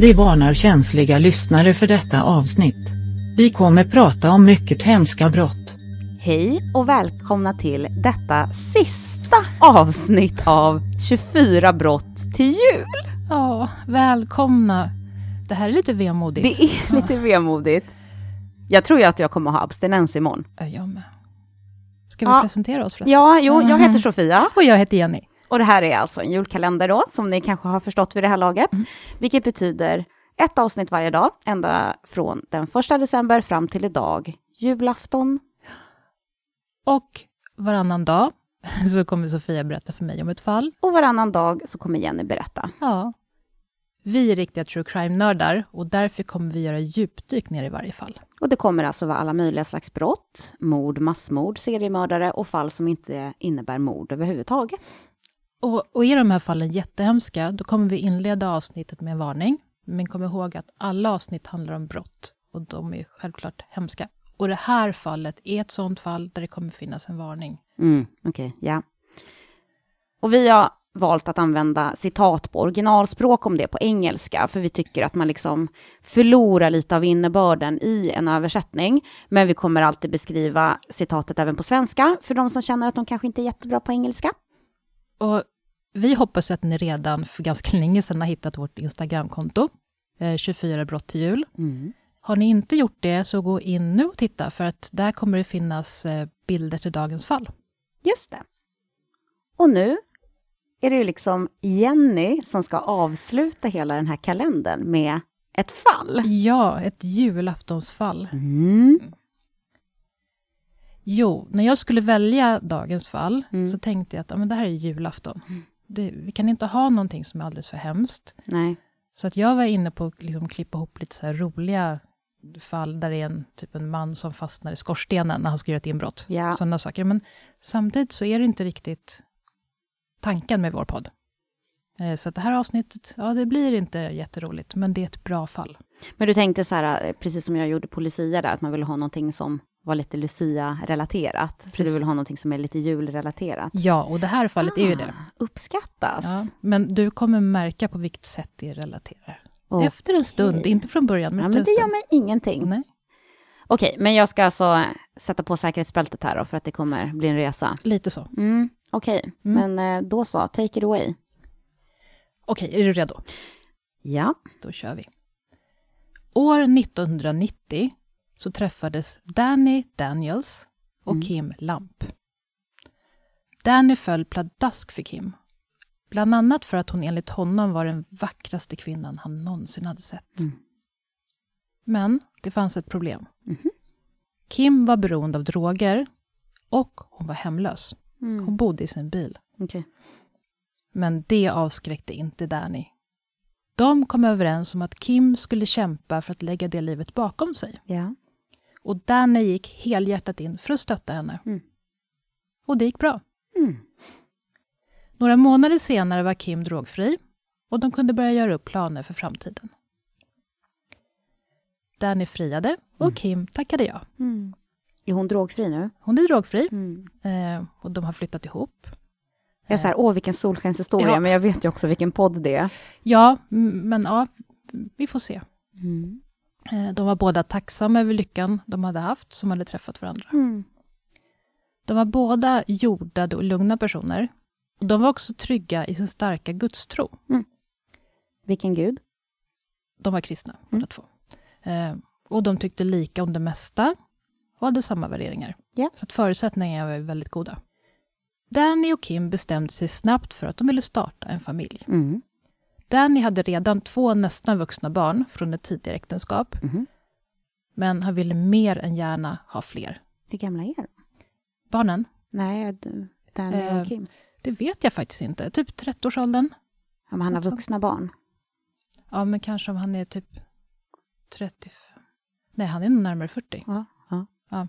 Vi varnar känsliga lyssnare för detta avsnitt. Vi kommer prata om mycket hemska brott. Hej och välkomna till detta sista avsnitt av 24 brott till jul. Ja, välkomna. Det här är lite vemodigt. Det är lite vemodigt. Jag tror ju att jag kommer ha abstinens imorgon. Ja, jag med. Ska vi Ja. presentera oss förresten? Ja, jo, jag heter Sofia. Och jag heter Jenny. Och det här är alltså en julkalender då, som ni kanske har förstått vid det här laget. Mm. Vilket betyder ett avsnitt varje dag, ända från den första december fram till idag, julafton. Och varannan dag så kommer Sofia berätta för mig om ett fall. Och varannan dag så kommer Jenny berätta. Ja. Vi är riktiga true crime-nördar och därför kommer vi göra djupdyk ner i varje fall. Och det kommer alltså vara alla möjliga slags brott, mord, massmord, seriemördare och fall som inte innebär mord överhuvudtaget. Och, och är de här fallen jättehemska, då kommer vi inleda avsnittet med en varning. Men kom ihåg att alla avsnitt handlar om brott och de är självklart hemska. Och det här fallet är ett sånt fall där det kommer finnas en varning. Mm, okej, ja. Och vi har valt att använda citat på originalspråk om det på engelska, för vi tycker att man liksom förlorar lite av innebörden i en översättning. Men vi kommer alltid beskriva citatet även på svenska, för de som känner att de kanske inte är jättebra på engelska. Och vi hoppas att ni redan för ganska länge sedan har hittat vårt Instagramkonto, eh, 24 brott till jul. Har ni inte gjort det, så gå in nu och titta, för att där kommer det finnas eh, bilder till dagens fall. Just det. Och nu är det ju liksom Jenny som ska avsluta hela den här kalendern med ett fall. Ja, ett julaftonsfall. Mm. Jo, när jag skulle välja dagens fall, Mm. så tänkte jag att ja, men det här är julafton. Det, vi kan inte ha någonting som är alldeles för hemskt. Nej. Så att jag var inne på att liksom klippa ihop lite så här roliga fall, där det är en, typ en man som fastnar i skorstenen när han ska göra ett inbrott. Ja. Sådana saker. Men samtidigt så är det inte riktigt tanken med vår podd. Eh, Så att det här avsnittet, ja det blir inte jätteroligt, men det är ett bra fall. Men du tänkte så här, eh, precis som jag gjorde på Lucia där, att man ville ha någonting som var lite Lucia-relaterat. Så du vill ha någonting som är lite julrelaterat. Ja, och det här fallet är ju det. Ah, Uppskattas. Ja, men du kommer märka på vilket sätt det relaterar. Okej. Efter en stund, inte från början, men Ja, efter men en det gör mig ingenting. Nej, Okej, men jag ska alltså sätta på säkerhetsbältet här då, för att det kommer bli en resa. lite så. Mm, Okej, Mm. men eh, då så, take it away. Okej, är du redo? Ja. Då kör vi. År 1990 så träffades Danny Daniels och Mm. Kim Lamp. Danny föll pladask för Kim. Bland annat för att hon enligt honom var den vackraste kvinnan han någonsin hade sett. Mm. Men det fanns ett problem. Mhm. Kim var beroende av droger och hon var hemlös. Mm. Hon bodde i sin bil. Okej. Men det avskräckte inte Danny. De kom överens om att Kim skulle kämpa för att lägga det livet bakom sig. Ja. Och Danny gick helhjärtat in för att stötta henne. Mm. Och det gick bra. Mm. Några månader senare var Kim drogfri och de kunde börja göra upp planer för framtiden. Danny friade och Mm. Kim tackade ja. Mm. Är hon drogfri nu? Hon är drogfri Mm. eh, och de har flyttat ihop. Jag är så här, åh vilken solskenshistoria, Ja. men jag vet ju också vilken podd det är. Ja, men ja, vi får se. Mm. Eh, De var båda tacksamma över lyckan de hade haft, som hade träffat varandra. Mm. De var båda jordade och lugna personer. Och de var också trygga i sin starka gudstro. Vilken gud? De var kristna, Mm. båda två. Eh, och de tyckte lika om det mesta och hade samma värderingar. Ja. Så förutsättningarna var väldigt goda. Danny och Kim bestämde sig snabbt för att de ville starta en familj. Mm. Danny hade redan två nästan vuxna barn från ett tidigare äktenskap, Mhm. men han ville mer än gärna ha fler. Hur gamla är de? Barnen? Nej, Danny Eh, och Kim. Det vet jag faktiskt inte. Typ 30-årsåldern. Ja, men han har vuxna barn. Ja, men kanske om han är typ 30... Nej, han är nog närmare 40. Ja, ja.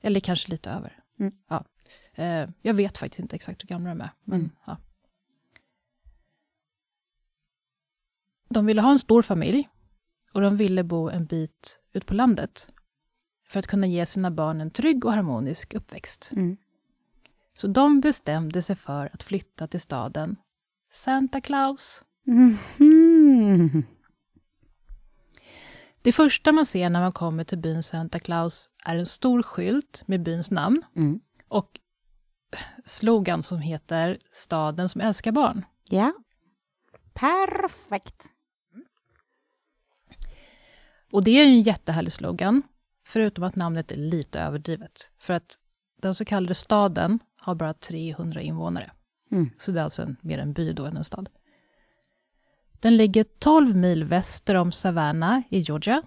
Eller kanske lite över. Mm. Ja. Eh, jag vet faktiskt inte exakt hur gamla de är. Men, Mm. ja. De ville ha en stor familj och de ville bo en bit ut på landet för att kunna ge sina barn en trygg och harmonisk uppväxt. Mm. Så de bestämde sig för att flytta till staden Santa Claus. Mhm. Det första man ser när man kommer till byn Santa Claus är en stor skylt med byns namn Mm. och slogan som heter Staden som älskar barn. Ja. Perfekt. Och det är ju en jättehärlig slogan, förutom att namnet är lite överdrivet. För att den så kallade staden har bara 300 invånare. Mm. Så det är alltså en, mer en by då än en stad. Den ligger 12 mil väster om Savannah i Georgia.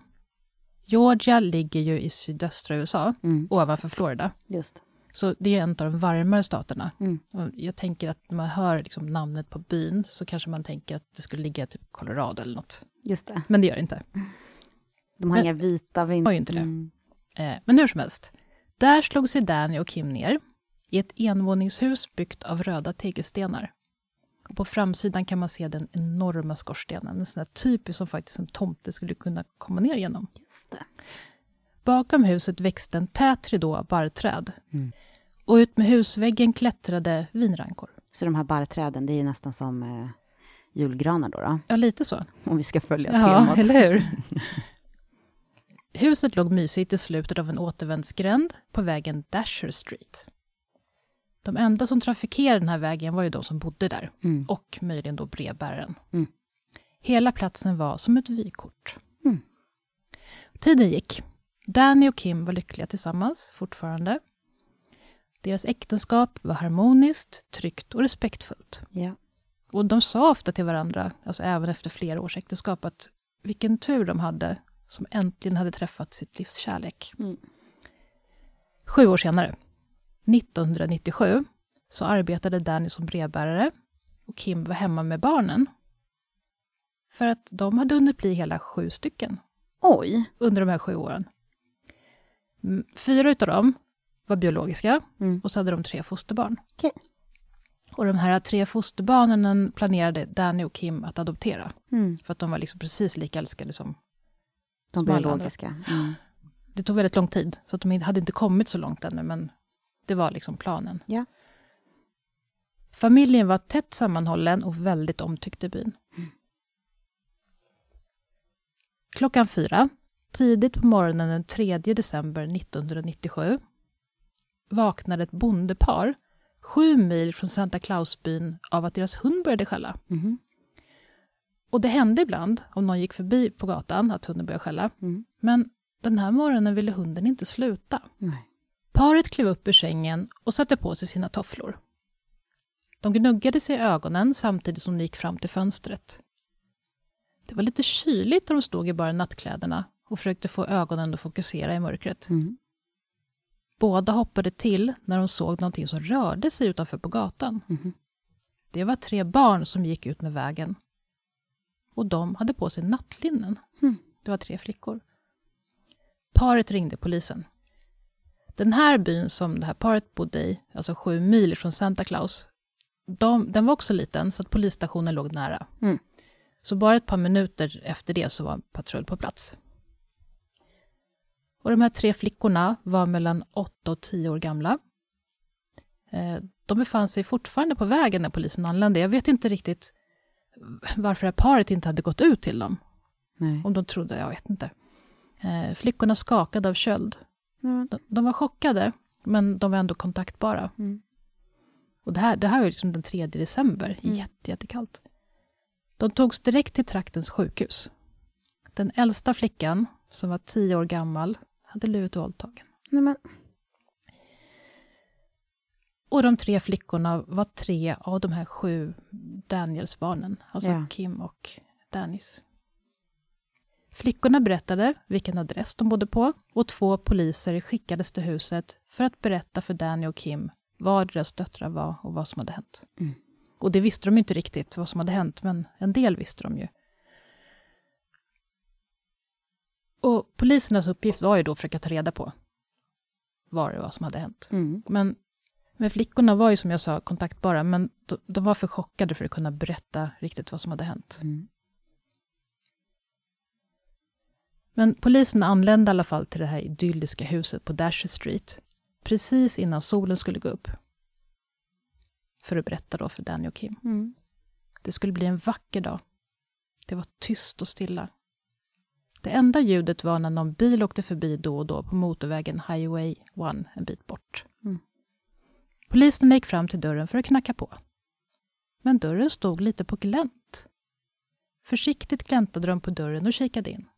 Georgia ligger ju i sydöstra USA, Mm. ovanför Florida. Just. Så det är en av de varmare staterna. Mm. Jag tänker att när man hör liksom namnet på byn så kanske man tänker att det skulle ligga typ Colorado eller något. Just det. Men det gör det inte. De har Men- inga vita vind... Har ju inte det. Mm. Eh, men hur som helst. Där slog sig Danny och Kim ner i ett envåningshus byggt av röda tegelstenar. Och på framsidan kan man se den enorma skorstenen, en sån här typisk som faktiskt en tomte skulle kunna komma ner genom. Just det. Bakom huset växte en tät ridå av barrträd. Mm. Och ut med husväggen klättrade vinrankor. Så de här barrträden, det är nästan som eh, julgranar då, då, Ja, lite så. om vi ska följa Ja, temat. eller hur? Huset låg mysigt i slutet av en återvändsgränd på vägen Dasher Street. De enda som trafikerade den här vägen var ju de som bodde där, Mm. och möjligen då brevbäraren. Mm. Hela platsen var som ett vykort. Mm. Tiden gick. Danny och Kim var lyckliga tillsammans, fortfarande. Deras äktenskap var harmoniskt, tryggt och respektfullt. Ja. Och de sa ofta till varandra, alltså även efter flera års äktenskap, att vilken tur de hade som äntligen hade träffat sitt livs kärlek. Mm. Sju år senare, 1997, så arbetade Danny som brevbärare och Kim var hemma med barnen. För att de hade hunnit bli hela sju stycken Oj. under de här sju åren. Mm, Fyra utav dem var biologiska Mm. och så hade de tre fosterbarn. Okej. Och de här tre fosterbarnen planerade Danny och Kim att adoptera. Mm. För att de var liksom precis lika älskade som... De biologiska. Mm. Det tog väldigt lång tid, så de hade inte kommit så långt ännu, men det var liksom planen. Ja. Familjen var tätt sammanhållen och väldigt omtyckt i byn. Klockan fyra, tidigt på morgonen den 3 december 1997, vaknade ett bondepar sju mil från Santa Claus-byn av att deras hund började skälla. Mhm. Och det hände ibland, om någon gick förbi på gatan, att hunden började skälla. Mm. Men den här morgonen ville hunden inte sluta. Nej. Paret klev upp ur sängen och satte på sig sina tofflor. De gnuggade sig i ögonen samtidigt som de gick fram till fönstret. Det var lite kyligt när de stod i bara nattkläderna och försökte få ögonen att fokusera i mörkret. Mm. Båda hoppade till när de såg någonting som rörde sig utanför på gatan. Mhm. Det var tre barn som gick ut med vägen. Och de hade på sig nattlinnen. Mm. Det var tre flickor. Paret ringde polisen. Den här byn som det här paret bodde i, alltså sju mil från Santa Claus, de, den var också liten så att polisstationen låg nära. Mm. Så bara ett par minuter efter det så var en patrull på plats. Och de här tre flickorna var mellan 8 och 10 år gamla. Eh, De befann sig fortfarande på vägen när polisen anlände. Jag vet inte riktigt varför det här paret inte hade gått ut till dem. Nej. Om de trodde, jag vet inte. Eh, Flickorna skakade av köld. Mm. De, de var chockade, men de var ändå kontaktbara. Mm. Och det här, det här var liksom den 3 december, Mm. jätte, jättekallt. De togs direkt till traktens sjukhus. Den äldsta flickan, som var tio år gammal, hade blivit våldtagen. Nej, men. Och de tre flickorna var tre av de här sju Daniels-barnen, alltså Ja. Kim och Danis. Flickorna berättade vilken adress de bodde på och två poliser skickades till huset för att berätta för Danny och Kim var deras döttrar var och vad som hade hänt. Mm. Och det visste de inte riktigt vad som hade hänt, men en del visste de ju. Och polisernas uppgift var ju då att försöka ta reda på vad det var som hade hänt. Mm. Men, men flickorna var ju som jag sa kontaktbara, men de, var för chockade för att kunna berätta riktigt vad som hade hänt. Mm. Men polisen anlände i alla fall till det här idylliska huset på Dasher Street, precis innan solen skulle gå upp. För att berätta då för Danny och Kim. Mm. Det skulle bli en vacker dag. Det var tyst och stilla. Det enda ljudet var när någon bil åkte förbi då och då på motorvägen Highway 1 en bit bort. Poliserna gick fram till dörren för att knacka på. Men dörren stod lite på glänt. Försiktigt gläntade de på dörren och kikade in.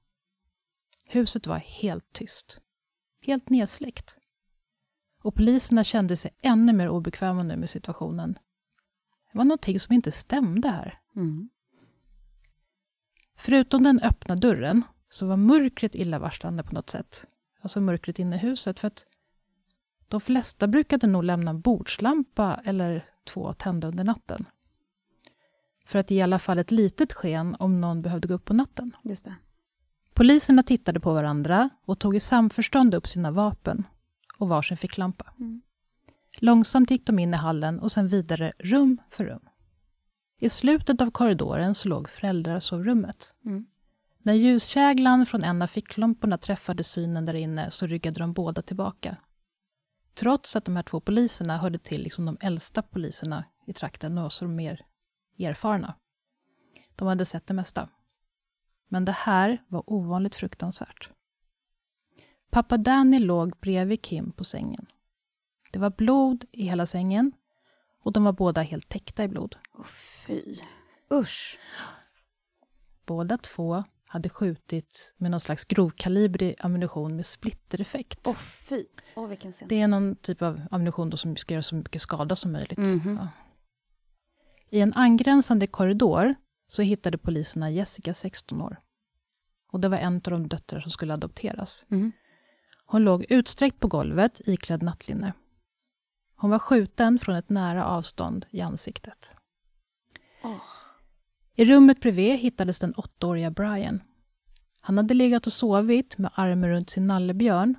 Huset var helt tyst. Helt nedsläckt. Och poliserna kände sig ännu mer obekväma nu med situationen. Det var någonting som inte stämde här. Mm. Förutom den öppna dörren så var mörkret illavarslande på något sätt. Alltså mörkret inne i huset. För att de flesta brukade nog lämna en bordslampa eller två tända under natten. För att ge i alla fall ett litet sken om någon behövde gå upp på natten. Just det. Poliserna tittade på varandra och tog i samförstånd upp sina vapen och varsin ficklampa. Mm. Långsamt gick de in i hallen och sen vidare rum för rum. I slutet av korridoren så låg föräldrasovrummet. Mm. När ljuskäglan från en av ficklamporna träffade synen där inne så ryggade de båda tillbaka. Trots att de här två poliserna hörde till liksom de äldsta poliserna i trakten och så mer erfarna. De hade sett det mesta. Men det här var ovanligt fruktansvärt. Pappa Danny låg bredvid Kim på sängen. Det var blod i hela sängen och de var båda helt täckta i blod. Åh fy. Usch. Båda två hade skjutit med någon slags grovkalibrig ammunition med splittereffekt. Åh fy. Åh vilken scen. Det är någon typ av ammunition då som ska göra så mycket skada som möjligt. Mhm. Ja. I en angränsande korridor så hittade poliserna Jessica, 16 år. Och det var en av de döttrar som skulle adopteras. Mm. Hon låg utsträckt på golvet iklädd nattlinne. Hon var skjuten från ett nära avstånd i ansiktet. Åh. I rummet bredvid hittades den åttaåriga Brian. Han hade legat och sovit med armen runt sin nallebjörn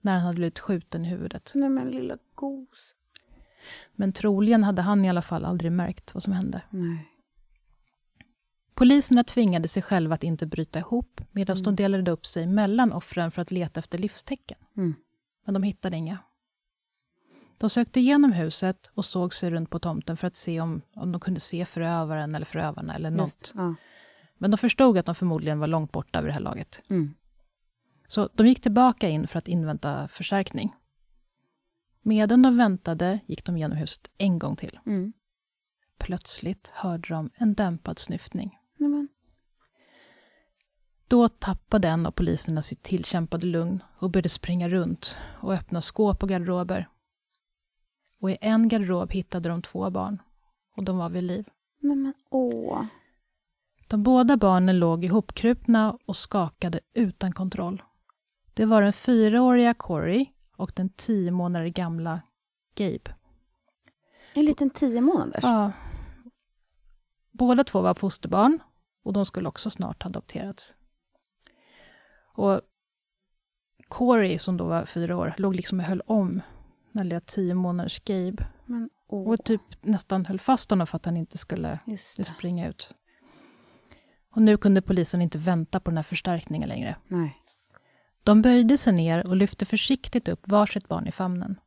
när han hade blivit skjuten i huvudet. Nej men lilla gos. Men troligen hade han i alla fall aldrig märkt vad som hände. Nej. Poliserna tvingade sig själva att inte bryta ihop medan Mm. de delade upp sig mellan offren för att leta efter livstecken. Mm. Men de hittade inga. De sökte igenom huset och såg sig runt på tomten för att se om, om de kunde se förövaren eller förövarna eller något. Just. Ja. Men de förstod att de förmodligen var långt borta vid det här laget. Mm. Så de gick tillbaka in för att invänta förstärkning. Medan de väntade gick de igenom huset en gång till. Mm. Plötsligt hörde de en dämpad snyftning. Men. Då tappade en av poliserna sitt tillkämpade lugn och började springa runt och öppna skåp och garderober. Och i en garderob hittade de två barn och de var vid liv. Nej men åh. De båda barnen låg ihopkrupna och skakade utan kontroll. Det var den fyraåriga Corey och den tio månader gamla Gabe. En liten tio månaders. Ja. Båda två var fosterbarn och de skulle också snart adopterats. Och Corey, som då var fyra år, låg liksom och höll om den lilla tio månaders Gabe. Men åh. Och typ nästan höll fast honom för att han inte skulle springa ut. Och nu kunde polisen inte vänta på den här förstärkningen längre. Nej. De böjde sig ner och lyfte försiktigt upp varsitt barn i famnen.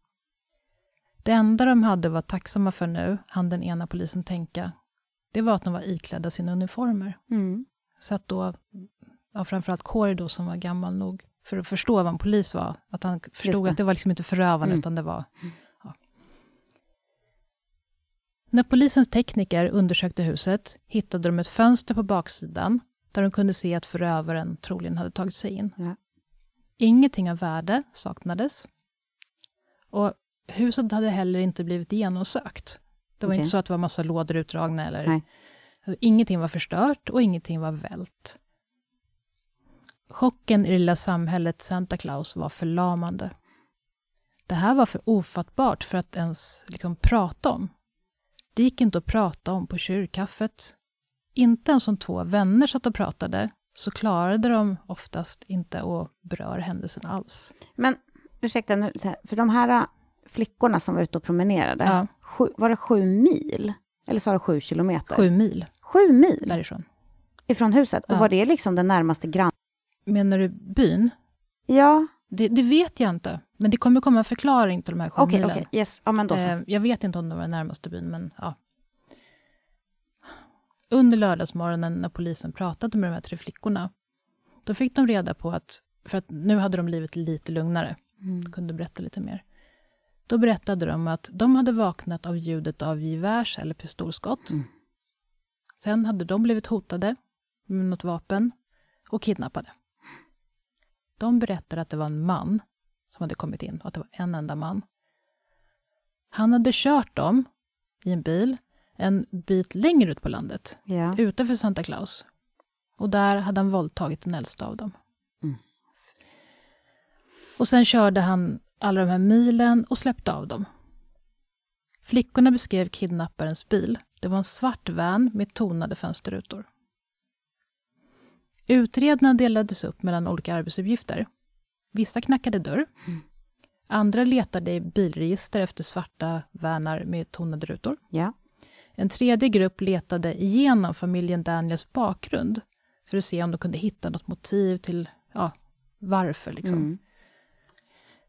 Det enda de hade var tacksamma för nu, hann den ena polisen tänka, det var att de var iklädda sina uniformer. Mm. Så att då, ja, framförallt Corey då som var gammal nog för att förstå vad en polis var, att han förstod det. att det var liksom inte förövaren, Mm. utan det var... Ja. När polisens tekniker undersökte huset hittade de ett fönster på baksidan där de kunde se att förövaren troligen hade tagit sig in. Ja. Ingenting av värde saknades. Och huset hade heller inte blivit genomsökt. Det var Okej. inte så att det var massa lådor utdragna eller... Alltså, ingenting var förstört och ingenting var vält. Chocken i det lilla samhället Santa Claus var förlamande. Det här var för ofattbart för att ens liksom prata om. Det gick inte att prata om på kyrkkaffet. Inte ens om två vänner satt och pratade, så klarade de oftast inte att beröra händelsen alls. Men ursäkta nu, för de här äh, flickorna som var ute och promenerade, Ja. sju, var det sju mil? Eller sa du sju kilometer? Sju mil Sju mil därifrån. ifrån huset? Och Ja. var det liksom den närmaste grann? Menar du byn? Ja, Det, det vet jag inte, men det kommer komma en förklaring till de här sju okej, milen. okej, yes, ja men då så. Eh, jag vet inte om det var den närmaste byn, men ja. Under lördagsmorgonen när polisen pratade med de här tre flickorna, då fick de reda på att, för att nu hade de blivit lite lugnare, mm. kunde berätta lite mer. Då berättade de att de hade vaknat av ljudet av gevärs eller pistolskott. Mm. Sen hade de blivit hotade med något vapen och kidnappade. De berättade att det var en man som hade kommit in och att det var en enda man. Han hade kört dem i en bil en bit längre ut på landet, ja. utanför Santa Claus. Och där hade han våldtagit den äldsta av dem. Mm. Och sen körde han alla de här milen och släppte av dem. Flickorna beskrev kidnapparens bil. Det var en svart van med tonade fönsterrutor. Utredarna delades upp mellan olika arbetsuppgifter. Vissa knackade dörr. Mm. Andra letade i bilregister efter svarta vanar med tonade rutor. Ja. En tredje grupp letade igenom familjen Daniels bakgrund för att se om de kunde hitta något motiv till ja, varför. Liksom. Mm.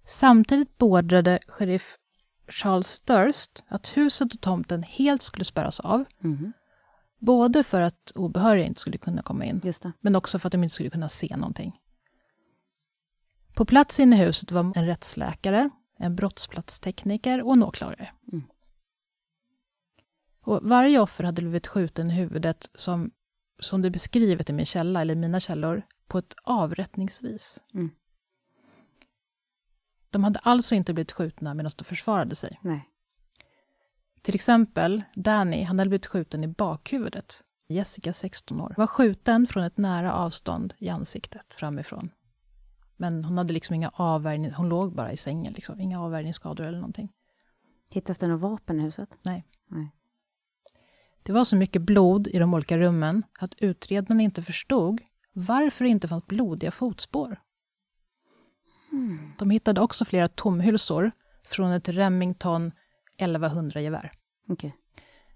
Samtidigt beordrade sheriff Charles Durst att huset och tomten helt skulle spärras av. Mm. Både för att obehöriga inte skulle kunna komma in, men också för att de inte skulle kunna se någonting. På plats inne i huset var en rättsläkare, en brottsplatstekniker och en åklagare. Mm. Och varje offer hade blivit skjuten i huvudet som, som det är beskrivet i min källa, eller mina källor, på ett avrättningsvis. Mm. De hade alltså inte blivit skjutna medan de försvarade sig. Nej. Till exempel, Danny, han hade blivit skjuten i bakhuvudet. Jessica, 16 år, var skjuten från ett nära avstånd i ansiktet framifrån. Men hon hade liksom inga avvärjning, hon låg bara i sängen, liksom. inga avvärjningsskador eller någonting. Hittas det några vapen i huset? Nej. Nej. Det var så mycket blod i de olika rummen att utredarna inte förstod varför det inte fanns blodiga fotspår. Mm. De hittade också flera tomhylsor från ett Remington 1100-gevär. Okay.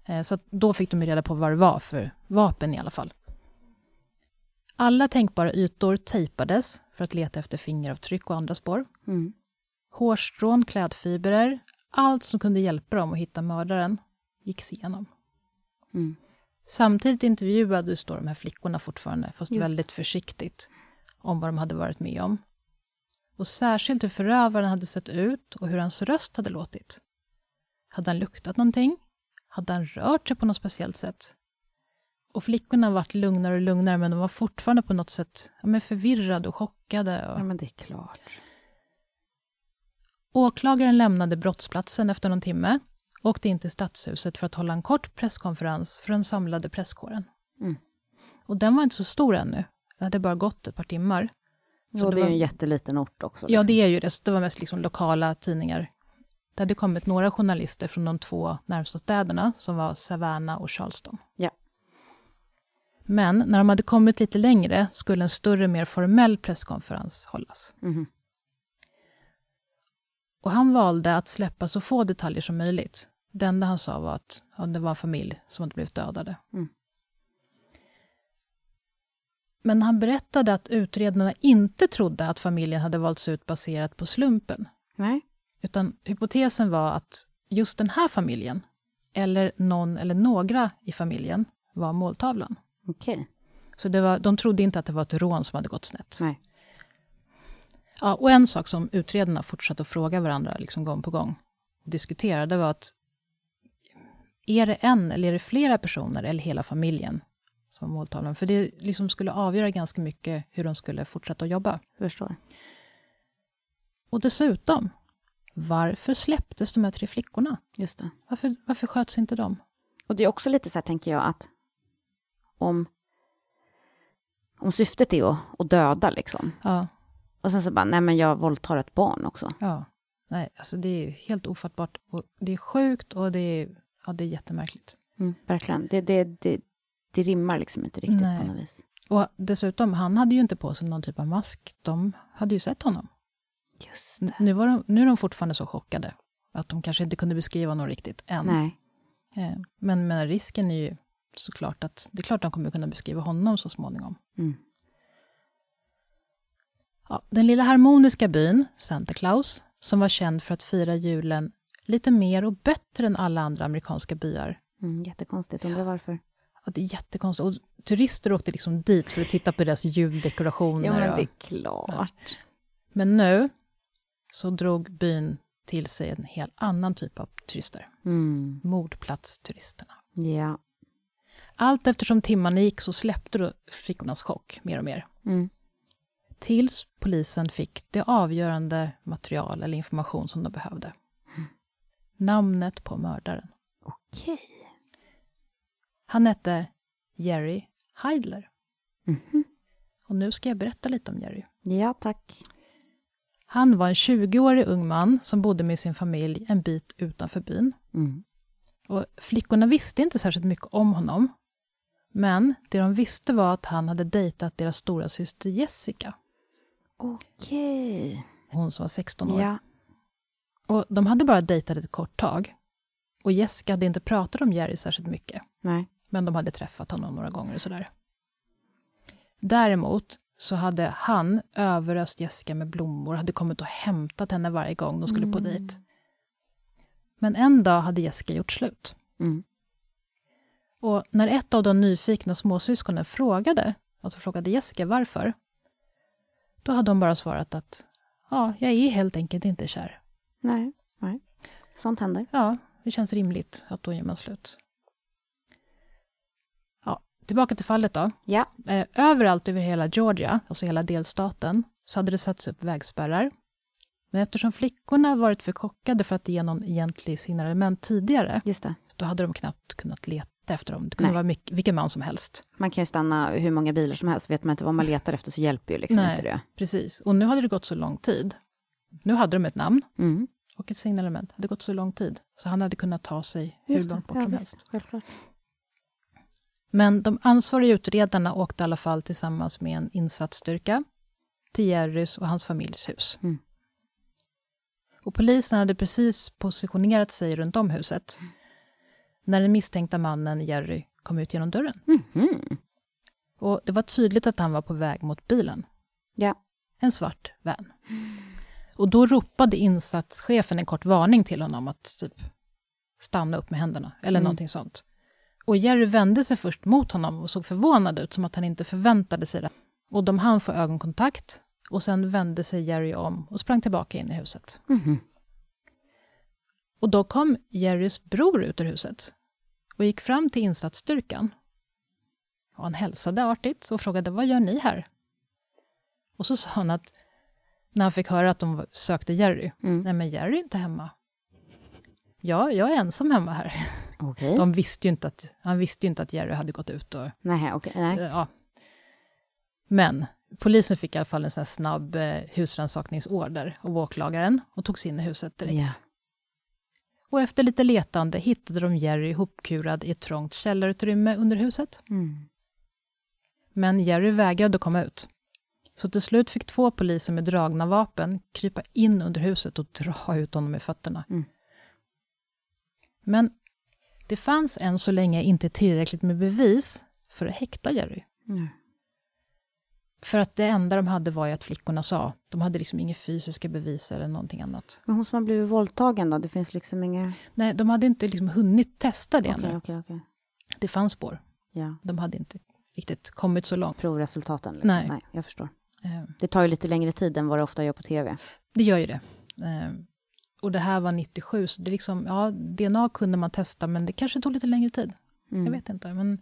Eh, så då fick de reda på vad det var för vapen i alla fall. Alla tänkbara ytor tejpades för att leta efter fingeravtryck och andra spår. Mm. Hårstrån, klädfibrer, allt som kunde hjälpa dem att hitta mördaren gicks igenom. Mm. Samtidigt intervjuades då de här flickorna fortfarande, fast Just. väldigt försiktigt, om vad de hade varit med om. Och särskilt hur förövaren hade sett ut och hur hans röst hade låtit. Hade han luktat någonting? Hade han rört sig på något speciellt sätt? Och flickorna varit lugnare och lugnare, men de var fortfarande på något sätt ja, förvirrade och chockade. Och... Ja, men det är klart. Åklagaren lämnade brottsplatsen efter någon timme och åkte in till stadshuset för att hålla en kort presskonferens för den samlade presskåren. Mm. Och den var inte så stor ännu. Det hade bara gått ett par timmar. Så ja, det, det var... är en jätteliten ort också. Liksom. Ja, det är ju det. Så det var mest liksom lokala tidningar. Det hade kommit några journalister från de två närmsta städerna, som var Savannah och Charleston. Ja. Men när de hade kommit lite längre skulle en större, mer formell presskonferens hållas. Mm. Och han valde att släppa så få detaljer som möjligt. Det enda han sa var att ja, det var en familj som hade blivit dödade. Mm. Men han berättade att utredarna inte trodde att familjen hade valts ut baserat på slumpen. Nej. Utan hypotesen var att just den här familjen, eller någon eller några i familjen, var måltavlan. Okay. Så det var, de trodde inte att det var ett rån som hade gått snett. Nej. Ja, och en sak som utredarna fortsatte att fråga varandra liksom gång på gång, diskutera, det var att är det en eller är det flera personer eller hela familjen som måltavlan? För det liksom skulle avgöra ganska mycket hur de skulle fortsätta att jobba. Förstår. Och dessutom, varför släpptes de här tre flickorna? Just det. Varför, varför sköts inte de? Och det är också lite så här, tänker jag, att om, om syftet är att, att döda, liksom. Ja. Och sen så bara, nej men jag våldtar ett barn också. Ja. Nej, alltså det är helt ofattbart. Och det är sjukt och det är, ja, det är jättemärkligt. Mm, verkligen. Det, det, det, det rimmar liksom inte riktigt nej. på något vis. Och dessutom, han hade ju inte på sig någon typ av mask. De hade ju sett honom. Just det. Nu, var de, nu är de fortfarande så chockade att de kanske inte kunde beskriva honom riktigt än. Nej. Eh, men, men risken är ju såklart att det är klart de kommer kunna beskriva honom så småningom. Mm. Ja, den lilla harmoniska byn, Santa Claus, som var känd för att fira julen lite mer och bättre än alla andra amerikanska byar. Mm, jättekonstigt, undrar varför. Ja, det är jättekonstigt. Och turister åkte liksom dit för att titta på deras juldekorationer. Ja, men det är klart. men nu så drog byn till sig en helt annan typ av turister. Mm. Mordplatsturisterna. Ja. Allt eftersom timmarna gick så släppte då flickornas chock mer och mer. Mm. Tills polisen fick det avgörande material eller information som de behövde. Namnet på mördaren. Okej. Han hette Jerry Heidler. Mhm. Och nu ska jag berätta lite om Jerry. Ja, tack. Han var en 20-årig ung man som bodde med sin familj en bit utanför byn. Mm. Och flickorna visste inte särskilt mycket om honom. Men det de visste var att han hade dejtat deras stora syster Jessica. Okej. Hon som var 16 år. Ja. Och de hade bara dejtat ett kort tag. Och Jessica hade inte pratat om Jerry särskilt mycket. Nej. Men de hade träffat honom några gånger och sådär. Däremot så hade han överöst Jessica med blommor, hade kommit och hämtat henne varje gång de skulle på dejt. Men en dag hade Jessica gjort slut. Mm. Och när ett av de nyfikna småsyskonen frågade, alltså frågade Jessica varför, då hade hon bara svarat att ja, jag är helt enkelt inte kär. Nej. Nej. Sånt händer. Ja, det känns rimligt att då gör man slut. Tillbaka till fallet då. Ja. Eh, överallt över hela Georgia, alltså hela delstaten, så hade det satts upp vägspärrar. Men eftersom flickorna varit för chockade för att ge någon egentlig signalement tidigare, Just det. då hade de knappt kunnat leta efter dem. Det kunde Nej. vara mycket, vilken man som helst. Man kan ju stanna hur många bilar som helst. Vet man inte vad man letar efter så hjälper ju liksom Nej. inte det. Precis. Och nu hade det gått så lång tid. Nu hade de ett namn Mm. och ett signalement. Det hade gått så lång tid, så han hade kunnat ta sig hur Just det. långt bort Ja, som visst. helst. Självklart. Men de ansvariga utredarna åkte i alla fall tillsammans med en insatsstyrka till Jerrys och hans familjs hus. Mm. Och polisen hade precis positionerat sig runt om huset när den misstänkta mannen Jerry kom ut genom dörren. Mhm. Och det var tydligt att han var på väg mot bilen, Ja. en svart van. Och då ropade insatschefen en kort varning till honom att typ stanna upp med händerna, eller Mm. någonting sånt. Och Jerry vände sig först mot honom och såg förvånad ut, som att han inte förväntade sig det. Och de hann få ögonkontakt, och sen vände sig Jerry om och sprang tillbaka in i huset. Mhm. Och då kom Jerrys bror ut ur huset och gick fram till insatsstyrkan. Och han hälsade artigt och frågade, vad gör ni här? Och så sa han att, när han fick höra att de sökte Jerry, Mm. nej men Jerry är inte hemma. Ja, jag är ensam hemma här. Okej. De visste ju inte att, han visste ju inte att Jerry hade gått ut och Nej, okej. Nej. Ja. Men polisen fick i alla fall en sån snabb eh, husrannsakningsorder av åklagaren och tog sig in i huset direkt. Ja. Och efter lite letande hittade de Jerry hopkurad i ett trångt källarutrymme under huset. Mm. Men Jerry vägrade komma ut. Så till slut fick två poliser med dragna vapen krypa in under huset och dra ut honom med fötterna. Mm. Men det fanns än så länge inte tillräckligt med bevis för att häkta Jerry. Mm. För att det enda de hade var ju att flickorna sa. De hade liksom inga fysiska bevis eller någonting annat. Men hon som har blivit våldtagen då? Det finns liksom inga... Nej, de hade inte liksom hunnit testa det Okej, ännu. okej, okej. Det fanns spår. Ja. De hade inte riktigt kommit så långt. Provresultaten liksom. Nej. Nej, jag förstår. Eh, Det tar ju lite längre tid än vad det ofta gör på tv. Det gör ju det. Och det här var 97, så det är liksom, ja, DNA kunde man testa, men det kanske tog lite längre tid. Mm. Jag vet inte. Men,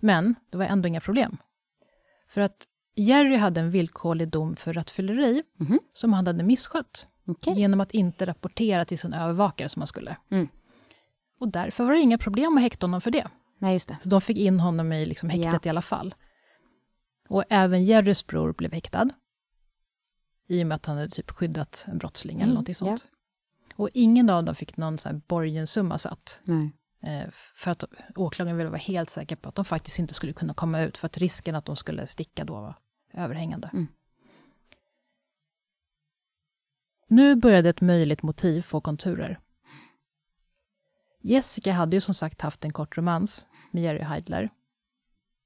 men det var ändå inga problem. För att Jerry hade en villkorlig dom för rattfylleri Mhm. som han hade misskött Okej. genom att inte rapportera till sin övervakare som han skulle. Mm. Och därför var det inga problem att häkta honom för det. Nej, just det. Så de fick in honom i liksom häktet Ja. i alla fall. Och även Jerrys bror blev häktad. I och med att han hade typ skyddat en brottsling eller Mm, någonting sånt. Och ingen av dem fick någon sån här borgensumma satt. Nej. Eh, för att åklagaren ville vara helt säker på att de faktiskt inte skulle kunna komma ut, för att risken att de skulle sticka då var överhängande. Mm. Nu började ett möjligt motiv få konturer. Jessica hade ju som sagt haft en kort romans med Jerry Heidler.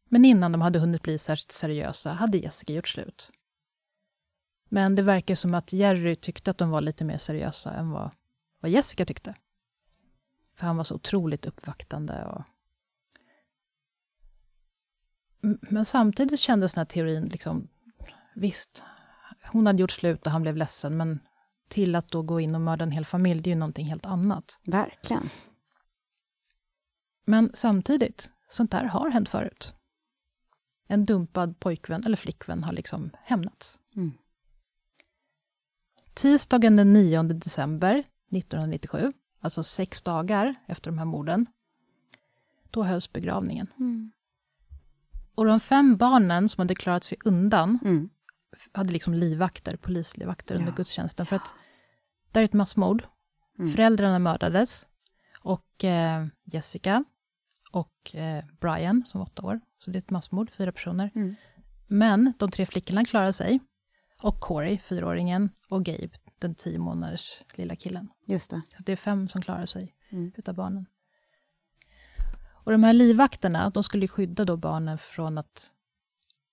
Men innan de hade hunnit bli särskilt seriösa hade Jessica gjort slut. Men det verkar som att Jerry tyckte att de var lite mer seriösa än vad, vad Jessica tyckte. För han var så otroligt uppvaktande och... Men samtidigt kändes den här teorin, liksom, visst, hon hade gjort slut och han blev ledsen, men till att då gå in och mörda en hel familj, det är ju någonting helt annat. Verkligen. Men samtidigt, sånt där har hänt förut. En dumpad pojkvän eller flickvän har liksom hämnats. Mm. Tisdagen den 9 december 1997, alltså sex dagar efter de här morden, då hölls begravningen. Mm. Och de fem barnen som hade klarat sig undan Mm. hade liksom livvakter, polislivvakter under Ja. gudstjänsten. För att det är ett massmord. Mm. Föräldrarna mördades. Och eh, Jessica och eh, Brian, som var åtta år. Så det är ett massmord, fyra personer. Mm. Men de tre flickorna klarar sig. Och Corey, fyraåringen, och Gabe, den tio månaders lilla killen. Just det. Så det är fem som klarar sig Mm. utav barnen. Och de här livvakterna, de skulle skydda då barnen från att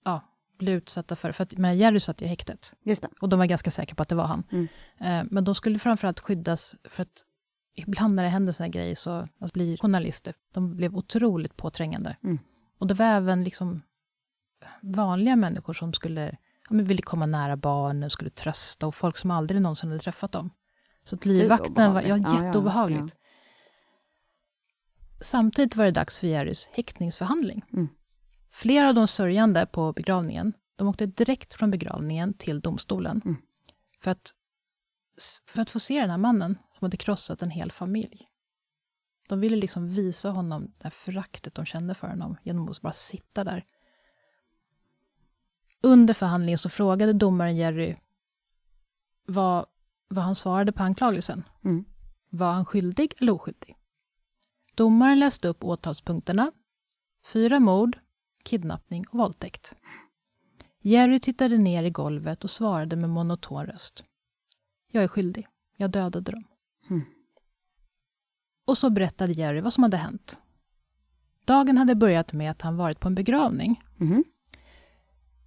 ja, bli utsatta för, för att men Jerry satt ju i häktet. Just det. Och de var ganska säkra på att det var han. Mm. Eh, men de skulle framförallt skyddas för att ibland när det händer såna här grejer så alltså, blir journalister, de blev otroligt påträngande. Mm. Och det var även liksom vanliga människor som skulle, ja, men ville komma nära barnen, skulle trösta och folk som aldrig någonsin hade träffat dem. Så att livvakten var ja, obehagligt. Ja, ja, jätteobehagligt. Samtidigt var det dags för Jerrys häktningsförhandling. Mm. Flera av de sörjande på begravningen, de åkte direkt från begravningen till domstolen. Mm. För, att, för att få se den här mannen som hade krossat en hel familj. De ville liksom visa honom det här föraktet de kände för honom genom att bara sitta där. Under förhandlingen så frågade domaren Jerry vad, vad han svarade på anklagelsen. Mm. Var han skyldig eller oskyldig? Domaren läste upp åtalspunkterna. Fyra mord, kidnappning och våldtäkt. Jerry tittade ner i golvet och svarade med monoton röst. Jag är skyldig. Jag dödade dem. Mm. Och så berättade Jerry vad som hade hänt. Dagen hade börjat med att han varit på en begravning. Mhm.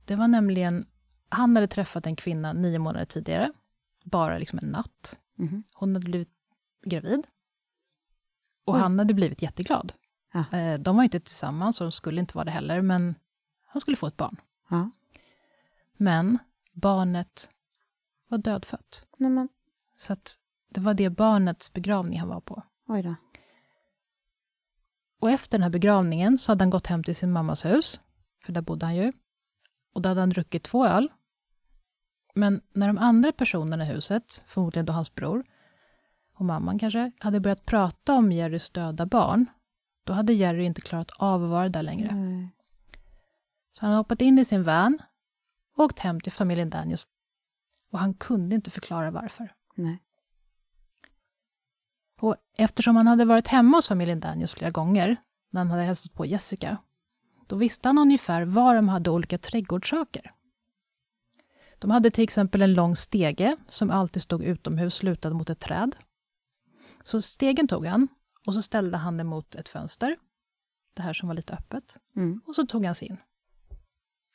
Det var nämligen, han hade träffat en kvinna nio månader tidigare. Bara liksom en natt. Mhm. Hon hade blivit gravid. Och Oj. han hade blivit jätteglad. Ja. Eh, De var inte tillsammans och de skulle inte vara det heller, men han skulle få ett barn. Ja. Men barnet var dödfött. Nej men, Så att det var det barnets begravning han var på. oj då. Och efter den här begravningen så hade han gått hem till sin mammas hus, för där bodde han ju. Och då hade han druckit två öl. Men när de andra personerna i huset, förmodligen då hans bror och mamman kanske, hade börjat prata om Jerrys döda barn, då hade Jerry inte klarat av att vara där längre. Nej. Så han hade hoppat in i sin van och åkt hem till familjen Daniels. Och han kunde inte förklara varför. Nej. Och eftersom han hade varit hemma hos familjen Daniels flera gånger, när han hade hälsat på Jessica, då visste han ungefär var de hade olika trädgårdssaker. De hade till exempel en lång stege som alltid stod utomhus lutad mot ett träd. Så stegen tog han och så ställde han den mot ett fönster, det här som var lite öppet, Mm. och så tog han sig in.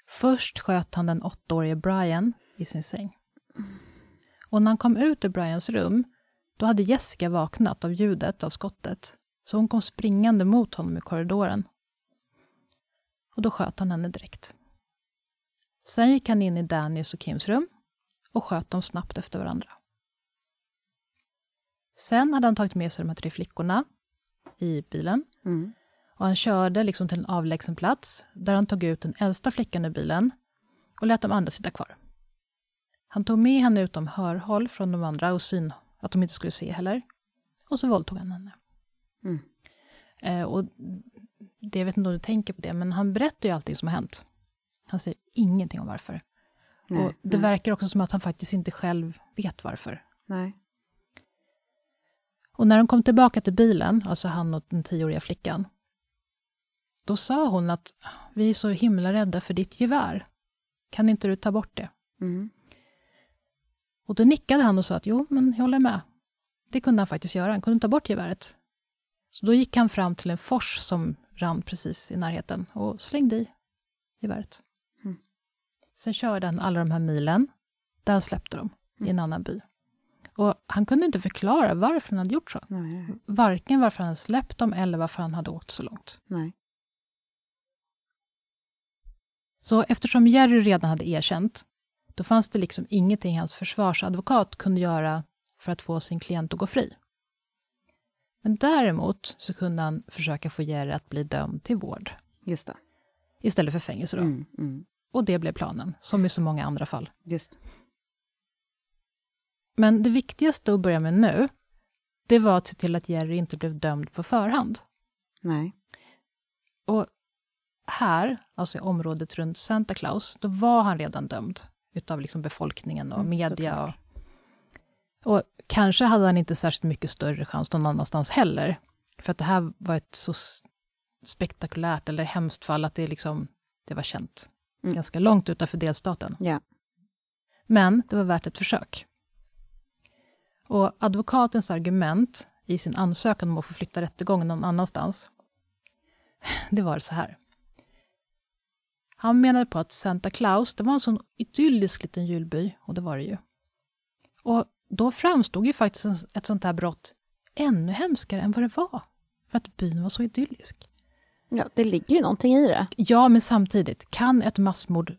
Först sköt han den åttaårige Brian i sin säng. Och när han kom ut ur Brians rum, då hade Jessica vaknat av ljudet av skottet, så hon kom springande mot honom i korridoren. Och då sköt han henne direkt. Sen gick han in i Dannys och Kims rum och sköt dem snabbt efter varandra. Sen hade han tagit med sig de här tre flickorna i bilen Mm. och han körde liksom till en avlägsen plats där han tog ut den äldsta flickan ur bilen och lät de andra sitta kvar. Han tog med henne utom hörhåll från de andra och syn, att de inte skulle se heller. Och så våldtog han henne. Mm. Eh, och det, jag vet inte om du tänker på det, men han berättar ju allting som har hänt. Han säger ingenting om varför. Nej. och det nej. verkar också som att han faktiskt inte själv vet varför. Nej. Och när de kom tillbaka till bilen, alltså han och den tioåriga flickan, då sa hon att vi är så himla rädda för ditt gevär. Kan inte du ta bort det? Mm. Och då nickade han och sa att jo, men jag håller med. Det kunde han faktiskt göra, han kunde ta bort geväret. Så då gick han fram till en fors som rann precis i närheten och slängde i geväret. Mm. Sen körde han alla de här milen, där han släppte dem, i en annan by. Och han kunde inte förklara varför han hade gjort så. Nej, Varken varför han hade släppt dem eller varför han hade åkt så långt. nej. Så eftersom Jerry redan hade erkänt, då fanns det liksom ingenting hans försvarsadvokat kunde göra för att få sin klient att gå fri. Men däremot så kunde han försöka få Jerry att bli dömd till vård. Just det. Istället för fängelse då. Mm, mm. Och det blev planen, som i så många andra fall. Just. Men det viktigaste att börja med nu, det var att se till att Jerry inte blev dömd på förhand. Nej. Och här, alltså i området runt Santa Claus, då var han redan dömd utav liksom befolkningen och Mm, media. Och, såklart. Och kanske hade han inte särskilt mycket större chans någon annanstans heller. För att det här var ett så spektakulärt eller hemskt fall att det, liksom, det var känt Mm. ganska långt utanför delstaten. Ja. Men det var värt ett försök. Och advokatens argument i sin ansökan om att få flytta rättegången någon annanstans, det var så här. Han menade på att Santa Claus, det var en sån idyllisk liten julby, och det var det ju. Och då framstod ju faktiskt ett sånt här brott ännu hemskare än vad det var, för att byn var så idyllisk. ja, det ligger ju någonting i det. Ja, men samtidigt, kan ett massmord